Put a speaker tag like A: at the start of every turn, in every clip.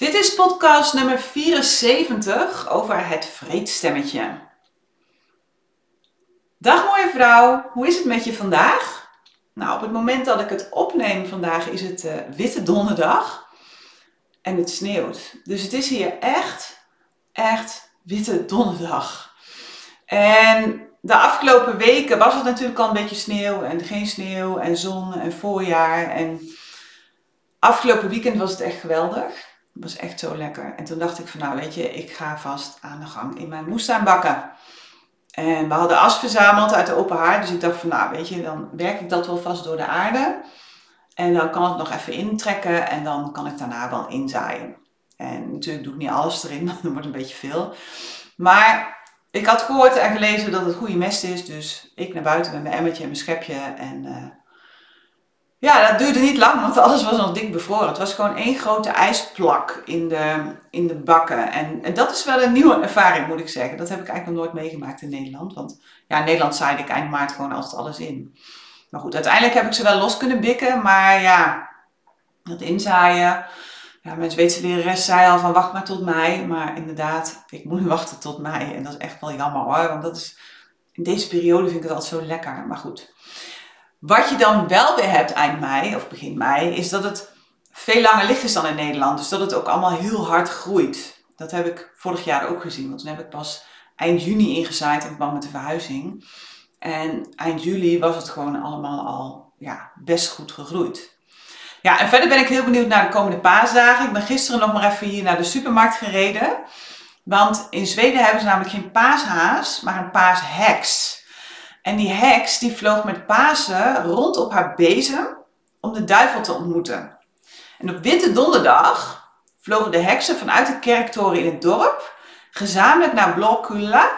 A: Dit is podcast nummer 74 over het vreedstemmetje. Dag mooie vrouw, hoe is het met je vandaag? Nou, op het moment dat ik het opneem vandaag is het uh, witte donderdag en het sneeuwt. Dus het is hier echt, echt witte donderdag. En de afgelopen weken was het natuurlijk al een beetje sneeuw en geen sneeuw en zon en voorjaar. En afgelopen weekend was het echt geweldig. Het was echt zo lekker. En toen dacht ik van nou weet je, ik ga vast aan de gang in mijn moestuin bakken. En we hadden as verzameld uit de open haard. Dus ik dacht van nou weet je, dan werk ik dat wel vast door de aarde. En dan kan ik nog even intrekken en dan kan ik daarna wel inzaaien. En natuurlijk doe ik niet alles erin, want dat wordt een beetje veel. Maar ik had gehoord en gelezen dat het goede mest is. Dus ik naar buiten met mijn emmertje en mijn schepje. En uh, ja, dat duurde niet lang, want alles was nog dik bevroren. Het was gewoon één grote ijsplak in de, in de bakken. En, dat is wel een nieuwe ervaring, moet ik zeggen. Dat heb ik eigenlijk nog nooit meegemaakt in Nederland. Want ja, in Nederland zaaide ik eind maart gewoon altijd alles in. Maar goed, uiteindelijk heb ik ze wel los kunnen bikken. Maar ja, dat inzaaien. Ja, mijn Zweedse lerares zei al van wacht maar tot mei. Maar inderdaad, ik moet wachten tot mei. En dat is echt wel jammer hoor. Want dat is, in deze periode vind ik het altijd zo lekker. Maar goed. Wat je dan wel weer hebt eind mei of begin mei, is dat het veel langer licht is dan in Nederland. Dus dat het ook allemaal heel hard groeit. Dat heb ik vorig jaar ook gezien. Want toen heb ik pas eind juni ingezaaid in verband met de verhuizing. En eind juli was het gewoon allemaal al ja, best goed gegroeid. Ja, en verder ben ik heel benieuwd naar de komende paasdagen. Ik ben gisteren nog maar even hier naar de supermarkt gereden. Want in Zweden hebben ze namelijk geen paashaas, maar een paasheks. En die heks die vloog met Pasen rond op haar bezem om de duivel te ontmoeten. En op Witte Donderdag vlogen de heksen vanuit de kerktoren in het dorp gezamenlijk naar Blokula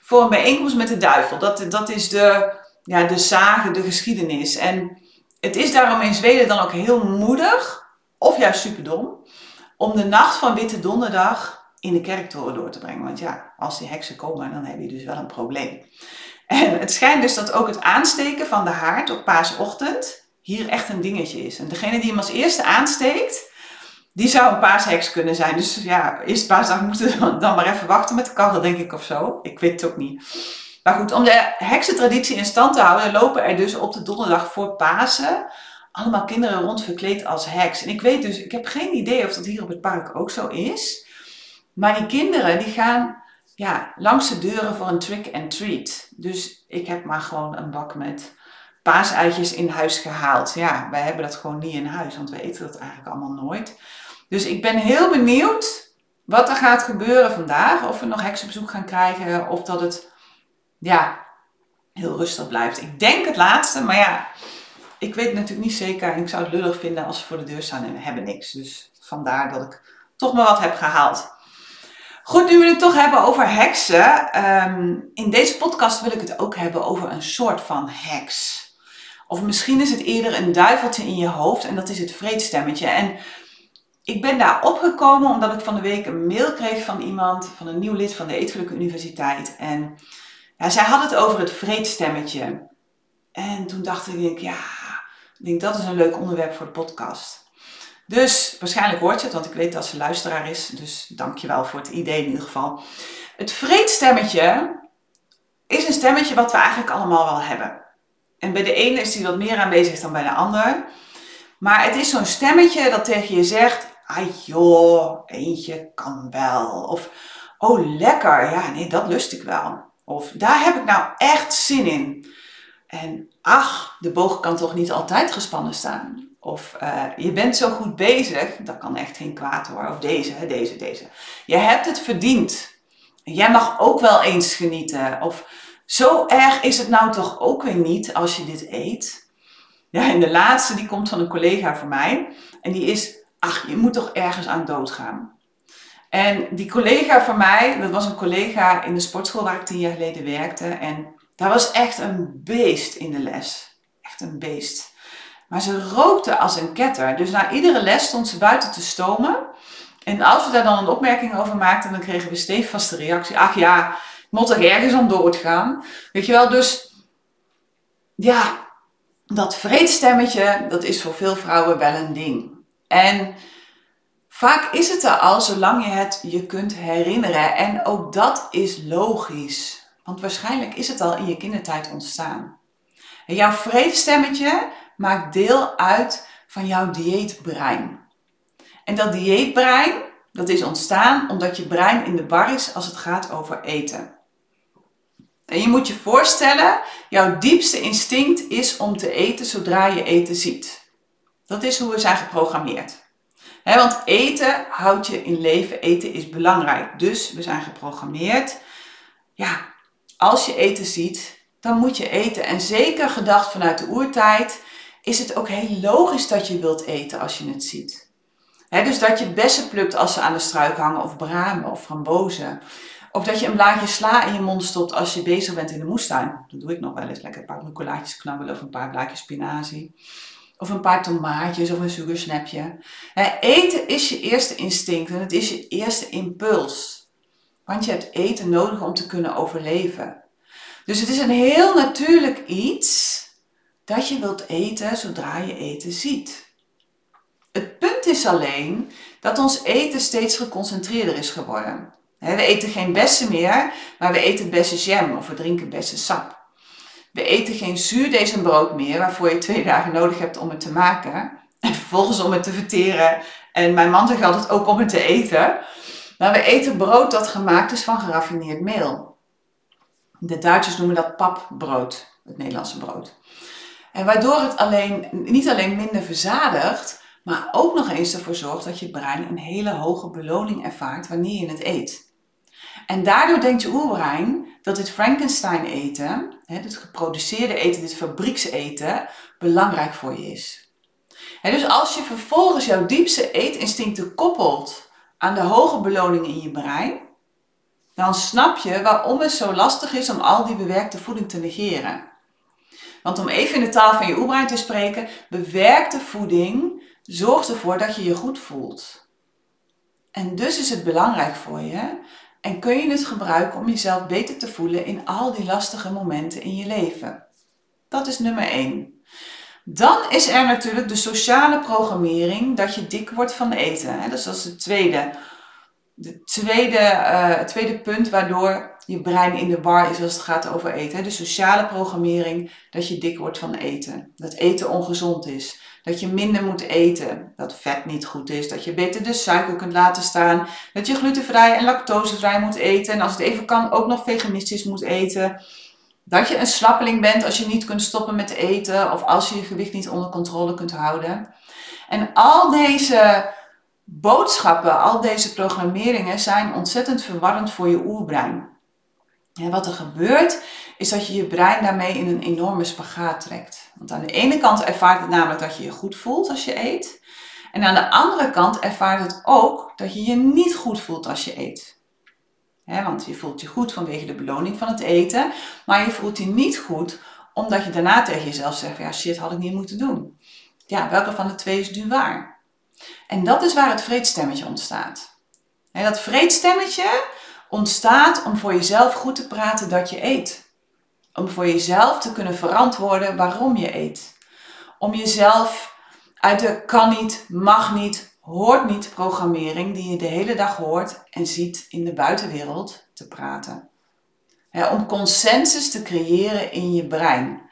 A: voor een bijeenkomst met de duivel. Dat, dat is de, ja, de zagen, de geschiedenis. En het is daarom in Zweden dan ook heel moedig, of juist superdom, om de nacht van Witte Donderdag in de kerktoren door te brengen. Want ja, als die heksen komen, dan heb je dus wel een probleem. En het schijnt dus dat ook het aansteken van de haard op paasochtend hier echt een dingetje is. En degene die hem als eerste aansteekt, die zou een paasheks kunnen zijn. Dus ja, eerst paasdag moeten we dan maar even wachten met de karrel, denk ik, of zo. Ik weet het ook niet. Maar goed, om de heksentraditie in stand te houden, lopen er dus op de donderdag voor Pasen allemaal kinderen rond verkleed als heks. En ik weet dus, ik heb geen idee of dat hier op het park ook zo is. Maar die kinderen die gaan ja, langs de deuren voor een trick and treat. Dus ik heb maar gewoon een bak met paaseitjes in huis gehaald. Ja, wij hebben dat gewoon niet in huis, want we eten dat eigenlijk allemaal nooit. Dus ik ben heel benieuwd wat er gaat gebeuren vandaag. Of we nog heksenbezoek gaan krijgen, of dat het ja, heel rustig blijft. Ik denk het laatste, maar ja, ik weet natuurlijk niet zeker. En ik zou het lullig vinden als ze voor de deur staan en we hebben niks. Dus vandaar dat ik toch maar wat heb gehaald. Goed, nu we het toch hebben over heksen. Ehm, in deze podcast wil ik het ook hebben over een soort van heks. Of misschien is het eerder een duiveltje in je hoofd en dat is het vreedstemmetje. En ik ben daar opgekomen omdat ik van de week een mail kreeg van iemand, van een nieuw lid van de Eetgelijke Universiteit. En ja, zij had het over het vreedstemmetje. En toen dacht ik, ja, ik denk dat is een leuk onderwerp voor de podcast. Dus waarschijnlijk hoort je het, want ik weet dat ze luisteraar is. Dus dankjewel voor het idee in ieder geval. Het vreedstemmetje is een stemmetje wat we eigenlijk allemaal wel hebben. En bij de ene is die wat meer aanwezig dan bij de ander. Maar het is zo'n stemmetje dat tegen je zegt: Ah joh, eentje kan wel. Of oh lekker, ja nee, dat lust ik wel. Of daar heb ik nou echt zin in. En ach, de boog kan toch niet altijd gespannen staan. Of uh, je bent zo goed bezig, dat kan echt geen kwaad hoor. Of deze, deze, deze. Je hebt het verdiend. Jij mag ook wel eens genieten. Of zo erg is het nou toch ook weer niet als je dit eet. Ja, en de laatste die komt van een collega van mij. En die is, ach, je moet toch ergens aan doodgaan. En die collega van mij, dat was een collega in de sportschool waar ik tien jaar geleden werkte. En daar was echt een beest in de les. Echt een beest. Maar ze rookte als een ketter. Dus na iedere les stond ze buiten te stomen. En als we daar dan een opmerking over maakten, dan kregen we stevast de reactie. Ach ja, moet toch ergens om doodgaan. Weet je wel, dus ja, dat vreedstemmetje, dat is voor veel vrouwen wel een ding. En Vaak is het er al zolang je het je kunt herinneren. En ook dat is logisch. Want waarschijnlijk is het al in je kindertijd ontstaan. En jouw vredestemmetje maakt deel uit van jouw dieetbrein. En dat dieetbrein, dat is ontstaan omdat je brein in de bar is als het gaat over eten. En je moet je voorstellen, jouw diepste instinct is om te eten zodra je eten ziet. Dat is hoe we zijn geprogrammeerd. want eten houdt je in leven, eten is belangrijk. Dus we zijn geprogrammeerd. Ja, als je eten ziet, dan moet je eten. En zeker gedacht vanuit de oertijd is het ook heel logisch dat je wilt eten als je het ziet. dus dat je bessen plukt als ze aan de struik hangen, of bramen of frambozen. Of dat je een blaadje sla in je mond stopt als je bezig bent in de moestuin. Dat doe ik nog wel eens. Lekker een paar rucolaatjes knabbelen of een paar blaadjes spinazie. Of een paar tomaatjes of een sugarsnapje. eten is je eerste instinct en het is je eerste impuls. Want je hebt eten nodig om te kunnen overleven. Dus het is een heel natuurlijk iets dat je wilt eten zodra je eten ziet. Het punt is alleen dat ons eten steeds geconcentreerder is geworden. We eten geen bessen meer, maar we eten bessenjam of we drinken bessensap. We eten geen zuurdezenbrood meer, waarvoor je twee dagen nodig hebt om het te maken. En vervolgens om het te verteren. En mijn man zegt altijd ook om het te eten. Maar we eten brood dat gemaakt is van geraffineerd meel. De Duitsers noemen dat papbrood, het Nederlandse brood. En waardoor het alleen, niet alleen minder verzadigt, maar ook nog eens ervoor zorgt dat je brein een hele hoge beloning ervaart wanneer je het eet. En daardoor denkt je oerbrein dat dit Frankenstein eten, dit geproduceerde eten, dit fabriekseten, belangrijk voor je is. Dus als je vervolgens jouw diepste eetinstincten koppelt aan de hoge beloning in je brein, dan snap je waarom het zo lastig is om al die bewerkte voeding te negeren. Want om even in de taal van je oerbrein te spreken, bewerkte voeding zorgt ervoor dat je je goed voelt. En dus is het belangrijk voor je en kun je het gebruiken om jezelf beter te voelen in al die lastige momenten in je leven. Dat is nummer 1. Dan is er natuurlijk de sociale programmering dat je dik wordt van eten. Dat is het tweede, de tweede, uh, het tweede punt waardoor je brein in de bar is als het gaat over eten. De sociale programmering dat je dik wordt van eten. Dat eten ongezond is. Dat je minder moet eten. Dat vet niet goed is. Dat je beter de suiker kunt laten staan. Dat je glutenvrij en lactosevrij moet eten. En als het even kan ook nog veganistisch moet eten. Dat je een slappeling bent als je niet kunt stoppen met eten. Of als je je gewicht niet onder controle kunt houden. En al deze boodschappen, al deze programmeringen zijn ontzettend verwarrend voor je oerbrein. Wat er gebeurt, is dat je je brein daarmee in een enorme spagaat trekt. Want aan de ene kant ervaart het namelijk dat je je goed voelt als je eet. En aan de andere kant ervaart het ook dat je je niet goed voelt als je eet. want je voelt je goed vanwege de beloning van het eten, maar je voelt je niet goed omdat je daarna tegen jezelf zegt: ja, shit, had ik niet moeten doen. Ja, welke van de twee is nu waar? En dat is waar het vreedstemmetje ontstaat. En dat vreedstemmetje ontstaat om voor jezelf goed te praten dat je eet. Om voor jezelf te kunnen verantwoorden waarom je eet. Om jezelf uit de kan niet, mag niet, hoort niet programmering die je de hele dag hoort en ziet in de buitenwereld te praten. om consensus te creëren in je brein.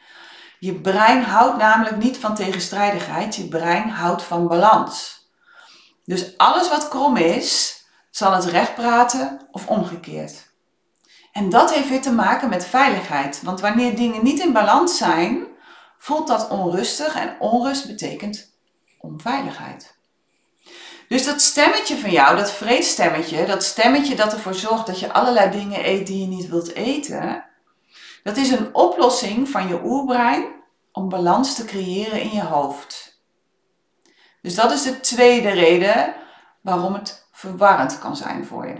A: Je brein houdt namelijk niet van tegenstrijdigheid, je brein houdt van balans. Dus alles wat krom is, zal het recht praten of omgekeerd. En dat heeft weer te maken met veiligheid. Want wanneer dingen niet in balans zijn, voelt dat onrustig en onrust betekent onveiligheid. Dus dat stemmetje van jou, dat vreedstemmetje, dat stemmetje dat ervoor zorgt dat je allerlei dingen eet die je niet wilt eten, dat is een oplossing van je oerbrein om balans te creëren in je hoofd. Dus dat is de tweede reden waarom het verwarrend kan zijn voor je.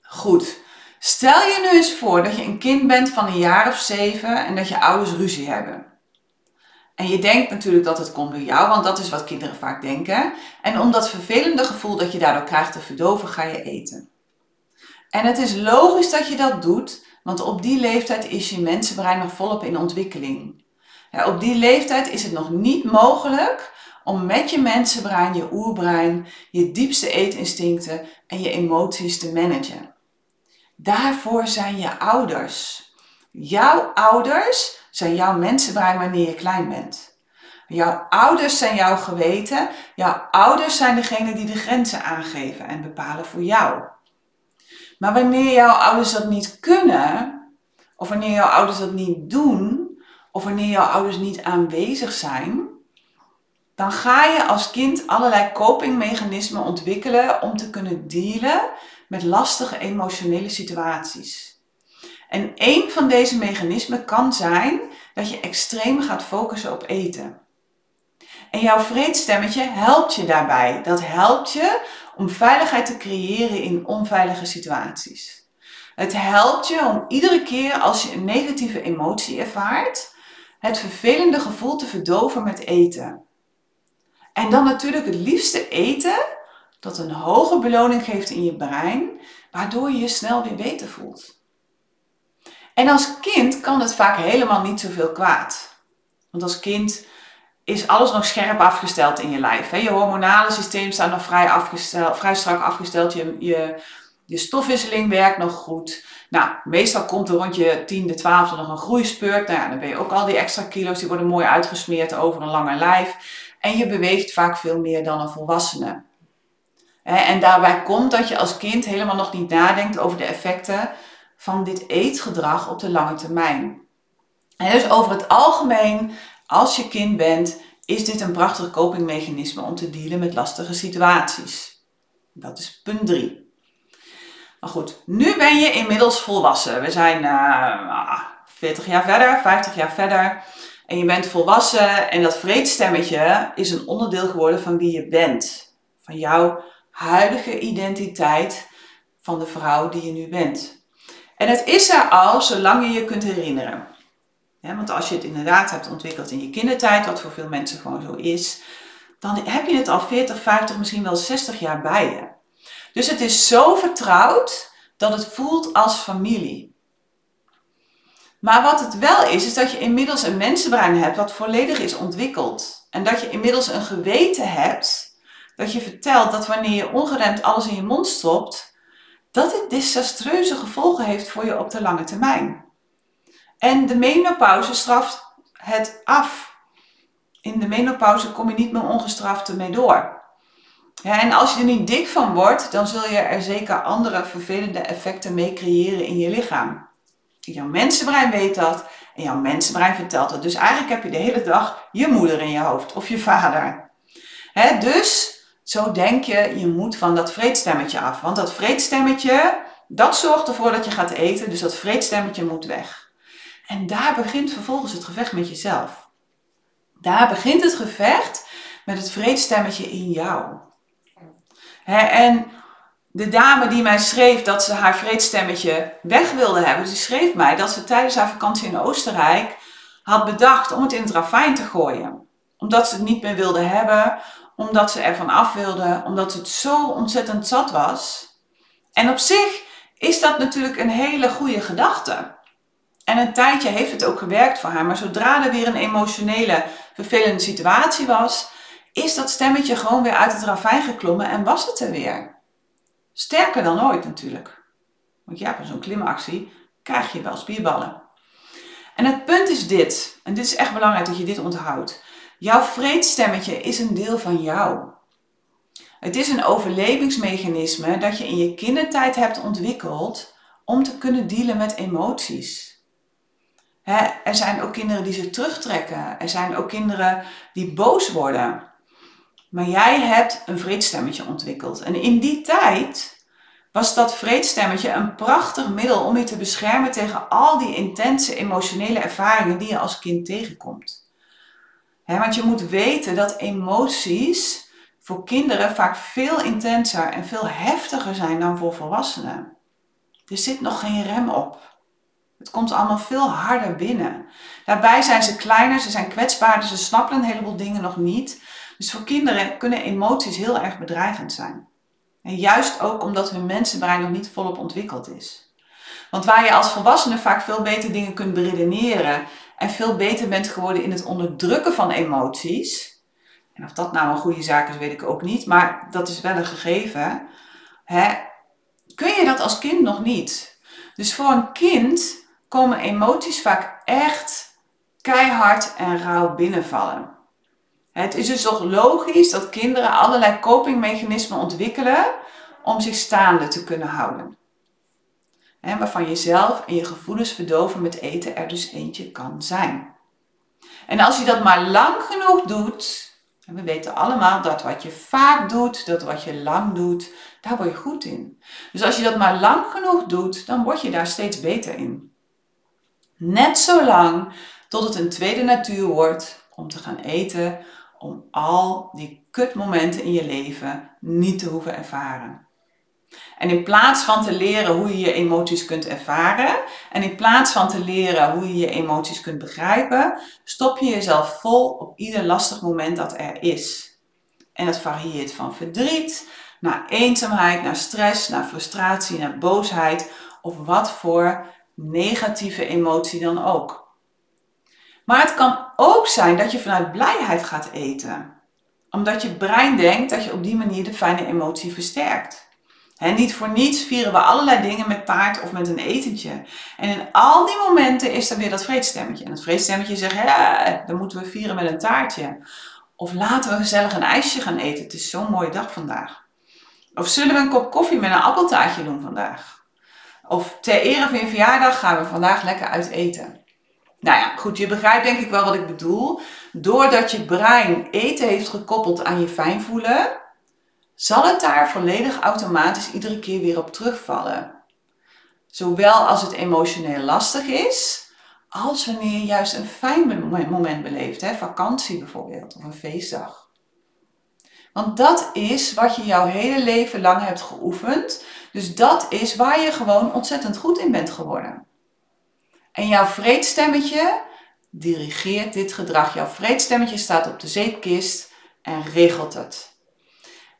A: Goed. Stel je nu eens voor dat je een kind bent van een jaar of zeven en dat je ouders ruzie hebben. En je denkt natuurlijk dat het komt door jou, want dat is wat kinderen vaak denken. En om dat vervelende gevoel dat je daardoor krijgt te verdoven, ga je eten. En het is logisch dat je dat doet, want op die leeftijd is je mensenbrein nog volop in ontwikkeling. Ja, op die leeftijd is het nog niet mogelijk om met je mensenbrein, je oerbrein, je diepste eetinstincten en je emoties te managen. Daarvoor zijn je ouders. Jouw ouders zijn jouw mensenbrein wanneer je klein bent. Jouw ouders zijn jouw geweten. Jouw ouders zijn degene die de grenzen aangeven en bepalen voor jou. Maar wanneer jouw ouders dat niet kunnen, of wanneer jouw ouders dat niet doen, of wanneer jouw ouders niet aanwezig zijn, dan ga je als kind allerlei copingmechanismen ontwikkelen om te kunnen dealen met lastige emotionele situaties. En een van deze mechanismen kan zijn dat je extreem gaat focussen op eten. En jouw vreedstemmetje helpt je daarbij. Dat helpt je om veiligheid te creëren in onveilige situaties. Het helpt je om iedere keer als je een negatieve emotie ervaart, het vervelende gevoel te verdoven met eten. En dan natuurlijk het liefste eten dat een hoge beloning geeft in je brein, waardoor je je snel weer beter voelt. En als kind kan het vaak helemaal niet zoveel kwaad. Want als kind is alles nog scherp afgesteld in je lijf. Je hormonale systeem staat nog vrij, afgesteld, vrij strak afgesteld. Je, je, stofwisseling werkt nog goed. Nou, meestal komt er rond je 10e, 12e nog een groeispurt. Nou dan ben je ook al die extra kilo's, die worden mooi uitgesmeerd over een langer lijf. En je beweegt vaak veel meer dan een volwassene. En daarbij komt dat je als kind helemaal nog niet nadenkt over de effecten van dit eetgedrag op de lange termijn. En dus over het algemeen, als je kind bent, is dit een prachtig copingmechanisme om te dealen met lastige situaties. Dat is punt 3. Maar goed, nu ben je inmiddels volwassen. We zijn uh, 40 jaar verder, 50 jaar verder. En je bent volwassen en dat vreedstemmetje is een onderdeel geworden van wie je bent. Van jouw huidige identiteit van de vrouw die je nu bent. En het is er al zolang je je kunt herinneren. want als je het inderdaad hebt ontwikkeld in je kindertijd, wat voor veel mensen gewoon zo is, dan heb je het al 40, 50, misschien wel 60 jaar bij je. Dus het is zo vertrouwd dat het voelt als familie. Maar wat het wel is, is dat je inmiddels een mensenbrein hebt wat volledig is ontwikkeld. En dat je inmiddels een geweten hebt dat je vertelt dat wanneer je ongeremd alles in je mond stopt, dat dit desastreuze gevolgen heeft voor je op de lange termijn. En de menopauze straft het af. In de menopauze kom je niet meer ongestraft ermee door. En als je er niet dik van wordt, dan zul je er zeker andere vervelende effecten mee creëren in je lichaam. Jouw mensenbrein weet dat en jouw mensenbrein vertelt het. Dus eigenlijk heb je de hele dag je moeder in je hoofd of je vader. dus zo denk je, je moet van dat vreedstemmetje af. Want dat vreedstemmetje, dat zorgt ervoor dat je gaat eten. Dus dat vreedstemmetje moet weg. En daar begint vervolgens het gevecht met jezelf. Daar begint het gevecht met het vreedstemmetje in jou. en de dame die mij schreef dat ze haar vreedstemmetje weg wilde hebben, die schreef mij dat ze tijdens haar vakantie in Oostenrijk had bedacht om het in het ravijn te gooien. Omdat ze het niet meer wilde hebben, omdat ze ervan af wilde, omdat het zo ontzettend zat was. En op zich is dat natuurlijk een hele goede gedachte. En een tijdje heeft het ook gewerkt voor haar, maar zodra er weer een emotionele, vervelende situatie was, is dat stemmetje gewoon weer uit het ravijn geklommen en was het er weer. Sterker dan ooit natuurlijk. Want ja, van zo'n klimactie krijg je wel spierballen. En het punt is dit, en dit is echt belangrijk dat je dit onthoudt. Jouw vreedstemmetje is een deel van jou. Het is een overlevingsmechanisme dat je in je kindertijd hebt ontwikkeld om te kunnen dealen met emoties. er zijn ook kinderen die zich terugtrekken. Er zijn ook kinderen die boos worden. Maar jij hebt een vreedstemmetje ontwikkeld. En in die tijd was dat vreedstemmetje een prachtig middel om je te beschermen tegen al die intense emotionele ervaringen die je als kind tegenkomt. want je moet weten dat emoties voor kinderen vaak veel intenser en veel heftiger zijn dan voor volwassenen. Er zit nog geen rem op. Het komt allemaal veel harder binnen. Daarbij zijn ze kleiner, ze zijn kwetsbaarder, ze snappen een heleboel dingen nog niet. Dus voor kinderen kunnen emoties heel erg bedreigend zijn. En juist ook omdat hun mensenbrein nog niet volop ontwikkeld is. Want waar je als volwassene vaak veel beter dingen kunt beredeneren en veel beter bent geworden in het onderdrukken van emoties, En of dat nou een goede zaak is, weet ik ook niet. Maar dat is wel een gegeven. Hè? Kun je dat als kind nog niet? Dus voor een kind komen emoties vaak echt keihard en rauw binnenvallen. Het is dus toch logisch dat kinderen allerlei copingmechanismen ontwikkelen om zich staande te kunnen houden. Waarvan jezelf en je gevoelens verdoven met eten er dus eentje kan zijn. En als je dat maar lang genoeg doet, en we weten allemaal dat wat je vaak doet, dat wat je lang doet, daar word je goed in. Dus als je dat maar lang genoeg doet, dan word je daar steeds beter in. Net zo lang tot het een tweede natuur wordt om te gaan eten, om al die kutmomenten in je leven niet te hoeven ervaren. En in plaats van te leren hoe je je emoties kunt ervaren en in plaats van te leren hoe je je emoties kunt begrijpen, stop je jezelf vol op ieder lastig moment dat er is. En dat varieert van verdriet naar eenzaamheid, naar stress, naar frustratie, naar boosheid of wat voor negatieve emotie dan ook. Maar het kan ook zijn dat je vanuit blijheid gaat eten. Omdat je brein denkt dat je op die manier de fijne emotie versterkt. En niet voor niets vieren we allerlei dingen met taart of met een etentje. En in al die momenten is er weer dat vreedstemmetje. En dat vreedstemmetje zegt, ja, dan moeten we vieren met een taartje. Of laten we gezellig een ijsje gaan eten. Het is zo'n mooie dag vandaag. Of zullen we een kop koffie met een appeltaartje doen vandaag? Of ter ere van je verjaardag gaan we vandaag lekker uit eten. Nou ja, goed, je begrijpt denk ik wel wat ik bedoel. Doordat je brein eten heeft gekoppeld aan je fijn voelen, zal het daar volledig automatisch iedere keer weer op terugvallen. Zowel als het emotioneel lastig is, als wanneer je juist een fijn moment beleeft, hè? vakantie bijvoorbeeld, of een feestdag. Want dat is wat je jouw hele leven lang hebt geoefend. Dus dat is waar je gewoon ontzettend goed in bent geworden. En jouw vreedstemmetje dirigeert dit gedrag. Jouw vreedstemmetje staat op de zeepkist en regelt het.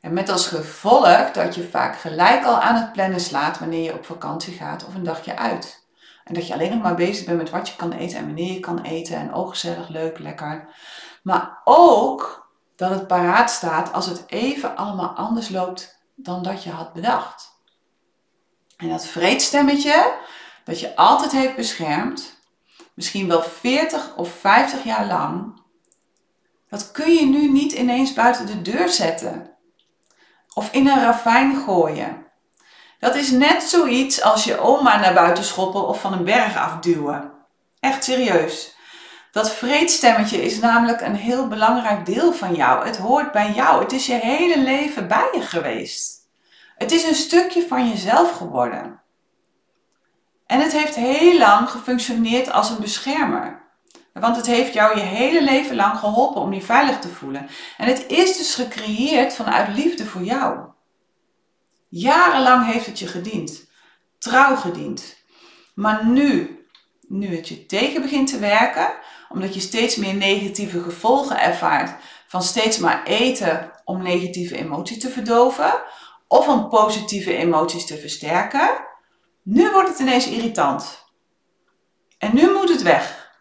A: En met als gevolg dat je vaak gelijk al aan het plannen slaat wanneer je op vakantie gaat of een dagje uit. En dat je alleen nog maar bezig bent met wat je kan eten en wanneer je kan eten en oh gezellig, leuk, lekker. Maar ook dat het paraat staat als het even allemaal anders loopt dan dat je had bedacht. En dat vreedstemmetje, dat je altijd heeft beschermd, misschien wel 40 of 50 jaar lang, dat kun je nu niet ineens buiten de deur zetten of in een ravijn gooien. Dat is net zoiets als je oma naar buiten schoppen of van een berg afduwen. Echt serieus. Dat vreedstemmetje is namelijk een heel belangrijk deel van jou. Het hoort bij jou. Het is je hele leven bij je geweest. Het is een stukje van jezelf geworden. En het heeft heel lang gefunctioneerd als een beschermer. Want het heeft jou je hele leven lang geholpen om je veilig te voelen. En het is dus gecreëerd vanuit liefde voor jou. Jarenlang heeft het je gediend. Trouw gediend. Maar nu, nu het je tegen begint te werken, omdat je steeds meer negatieve gevolgen ervaart van steeds maar eten om negatieve emoties te verdoven of om positieve emoties te versterken, nu wordt het ineens irritant. En nu moet het weg.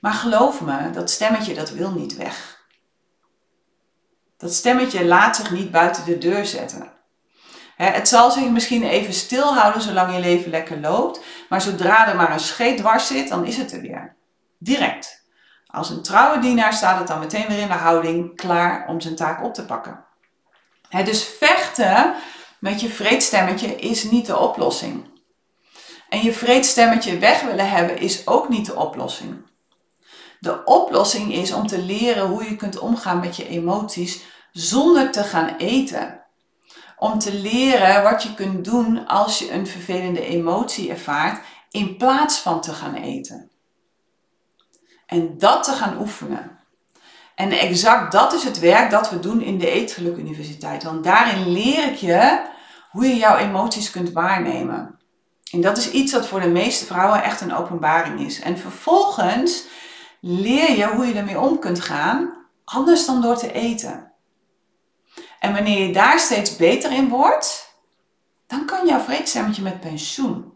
A: Maar geloof me, dat stemmetje dat wil niet weg. Dat stemmetje laat zich niet buiten de deur zetten. Het zal zich misschien even stilhouden zolang je leven lekker loopt, maar zodra er maar een scheet dwars zit, dan is het er weer. Direct. Als een trouwe dienaar staat het dan meteen weer in de houding, klaar om zijn taak op te pakken. dus vechten met je vreedstemmetje is niet de oplossing. En je vreedstemmetje weg willen hebben is ook niet de oplossing. De oplossing is om te leren hoe je kunt omgaan met je emoties zonder te gaan eten. Om te leren wat je kunt doen als je een vervelende emotie ervaart in plaats van te gaan eten. En dat te gaan oefenen. En exact dat is het werk dat we doen in de Eetgeluk Universiteit. Want daarin leer ik je hoe je jouw emoties kunt waarnemen. En dat is iets wat voor de meeste vrouwen echt een openbaring is. En vervolgens leer je hoe je ermee om kunt gaan, anders dan door te eten. En wanneer je daar steeds beter in wordt, dan kan jouw vreedzemmetje met pensioen.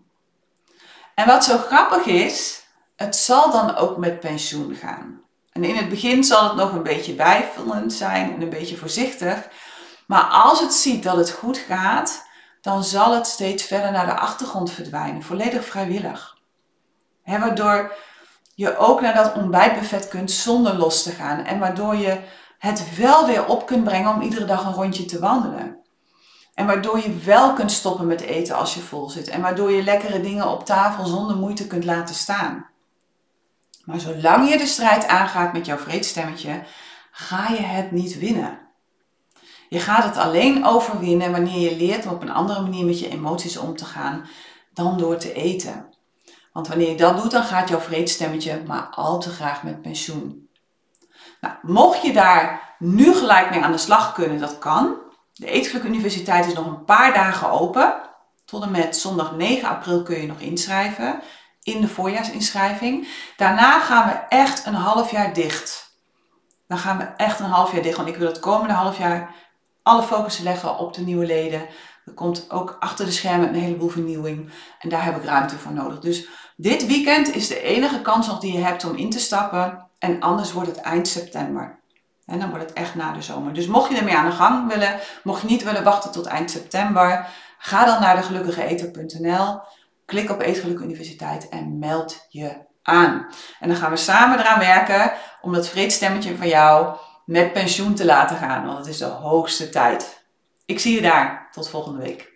A: En wat zo grappig is, het zal dan ook met pensioen gaan. En in het begin zal het nog een beetje bijvullend zijn en een beetje voorzichtig. Maar als het ziet dat het goed gaat, dan zal het steeds verder naar de achtergrond verdwijnen, volledig vrijwillig. Waardoor je ook naar dat ontbijtbuffet kunt zonder los te gaan. En waardoor je het wel weer op kunt brengen om iedere dag een rondje te wandelen. En waardoor je wel kunt stoppen met eten als je vol zit. En waardoor je lekkere dingen op tafel zonder moeite kunt laten staan. Maar zolang je de strijd aangaat met jouw vreedstemmetje, ga je het niet winnen. Je gaat het alleen overwinnen wanneer je leert om op een andere manier met je emoties om te gaan dan door te eten. Want wanneer je dat doet, dan gaat jouw vreedstemmetje maar al te graag met pensioen. Nou, mocht je daar nu gelijk mee aan de slag kunnen, dat kan. De Eetgeluk Universiteit is nog een paar dagen open. Tot en met zondag 9 april kun je nog inschrijven in de voorjaarsinschrijving. Daarna gaan we echt een half jaar dicht. Dan gaan we echt een half jaar dicht, want ik wil het komende half jaar alle focus leggen op de nieuwe leden. Er komt ook achter de schermen een heleboel vernieuwing en daar heb ik ruimte voor nodig. Dus dit weekend is de enige kans nog die je hebt om in te stappen en anders wordt het eind september. En dan wordt het echt na de zomer. Dus mocht je ermee aan de gang willen, mocht je niet willen wachten tot eind september, ga dan naar degelukkigeeter.nl, klik op Eetgeluk Universiteit en meld je aan. En dan gaan we samen eraan werken om dat vreedstemmetje van jou met pensioen te laten gaan, want het is de hoogste tijd. Ik zie je daar. Tot volgende week.